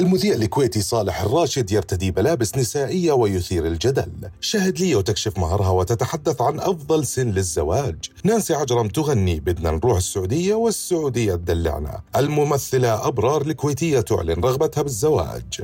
المذيع الكويتي صالح الراشد يرتدي ملابس نسائية ويثير الجدل. شاهد ليو تكشف مهرها وتتحدث عن أفضل سن للزواج. نانسي عجرم تغني بدنا نروح السعودية والسعودية تدلعنا. الممثلة أبرار الكويتية تعلن رغبتها بالزواج.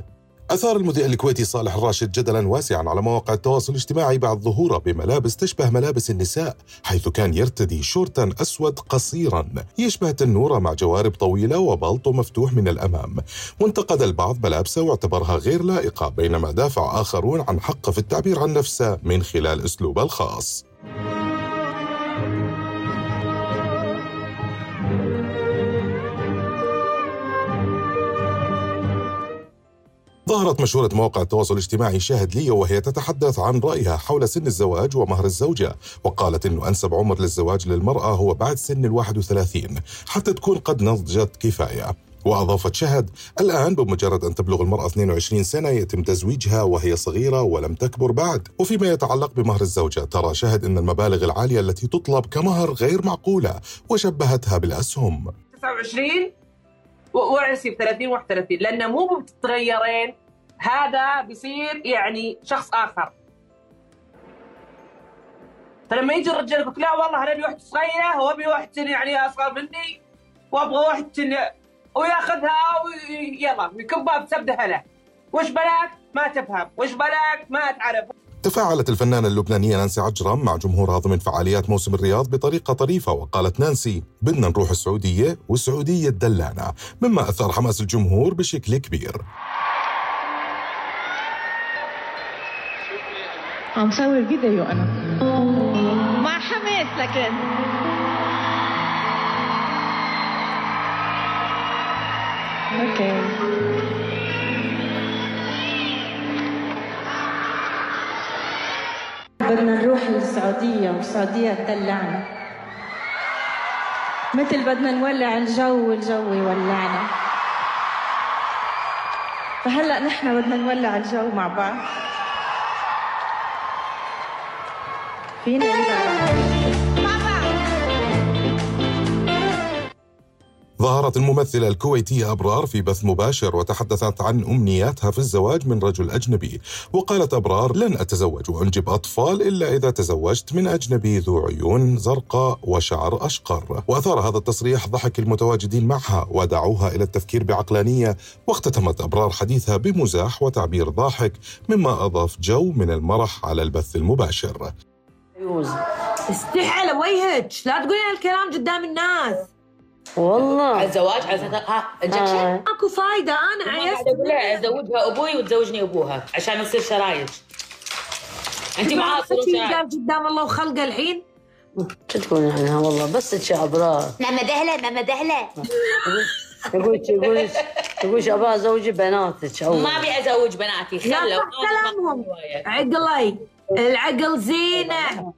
أثار المذيع الكويتي صالح الراشد جدلا واسعا على مواقع التواصل الاجتماعي بعد ظهوره بملابس تشبه ملابس النساء حيث كان يرتدي شورتا أسود قصيرا يشبه تنورة مع جوارب طويلة وبلطو مفتوح من الأمام. وانتقد البعض ملابسه واعتبرها غير لائقة بينما دافع آخرون عن حقه في التعبير عن نفسه من خلال أسلوبه الخاص. ظهرت مشهورة مواقع التواصل الاجتماعي شاهد ليو وهي تتحدث عن رأيها حول سن الزواج ومهر الزوجة وقالت أنه أنسب عمر للزواج للمرأة هو بعد سن الواحد وثلاثين حتى تكون قد نضجت كفاية. وأضافت شهد الآن بمجرد أن تبلغ المرأة 22 سنة يتم تزويجها وهي صغيرة ولم تكبر بعد. وفيما يتعلق بمهر الزوجة ترى شهد أن المبالغ العالية التي تطلب كمهر غير معقولة وشبهتها بالأسهم. 29 وعرسي ب 30 31 لأنه مو بتتغيرين هذا بيصير يعني شخص آخر. فلما يجي الرجال يقول لا والله أنا أبي واحد صغيرة وابي واحد يعني أصغر مني وأبغى واحد ويأخذها ويلا ويكبها بسبدها له. وش بلاك؟ ما تفهم. وش بلاك؟ ما تعرف. تفاعلت الفنانة اللبنانية نانسي عجرم مع جمهورها ضمن فعاليات موسم الرياض بطريقة طريفة وقالت نانسي بدنا نروح السعودية والسعودية تدلعنا مما أثار حماس الجمهور بشكل كبير. عم صور فيديو أنا. مع حماس لكن. أوكي. بدنا نروح للسعودية والسعودية تدلعنا. مثل بدنا نولع الجو والجو يولعنا. فهلأ نحن بدنا نولع الجو مع بعض. فينا ظهرت الممثلة الكويتية أبرار في بث مباشر وتحدثت عن أمنياتها في الزواج من رجل أجنبي. وقالت أبرار لن أتزوج وأنجب أطفال إلا إذا تزوجت من أجنبي ذو عيون زرقاء وشعر أشقر. وأثار هذا التصريح ضحك المتواجدين معها ودعوها إلى التفكير بعقلانية. واختتمت أبرار حديثها بمزاح وتعبير ضاحك مما أضاف جو من المرح على البث المباشر. استحي على وجهك لا تقولين الكلام قدام الناس. والله. على الزواج على ها انجكشن؟ ماكو فايدة أنا عيست أقول لها ازوجها أبوي وتزوجني أبوها عشان نصير شرايك. انت قال قدام الله وخلقه الحين. شو تقولين عنها؟ والله بس تشي ابرار ماما دهله ماما دهله يقول يقول يقول أبغى أزوج بناتك ما أبي أزوج بناتي خلوا. كلامهم. عقلي. العقل زينة.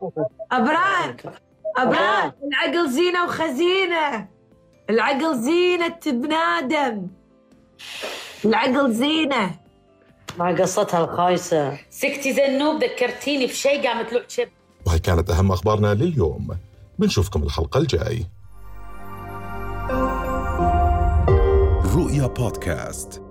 ابرار ابرار العقل زينة وخزينة. العقل زينة بنادم العقل زينة. مع قصتها الخايسة. سكتي زنوب ذكرتيني بشيء قامت له شب. وهي كانت أهم أخبارنا لليوم. بنشوفكم الحلقة الجاي. رؤيا بودكاست.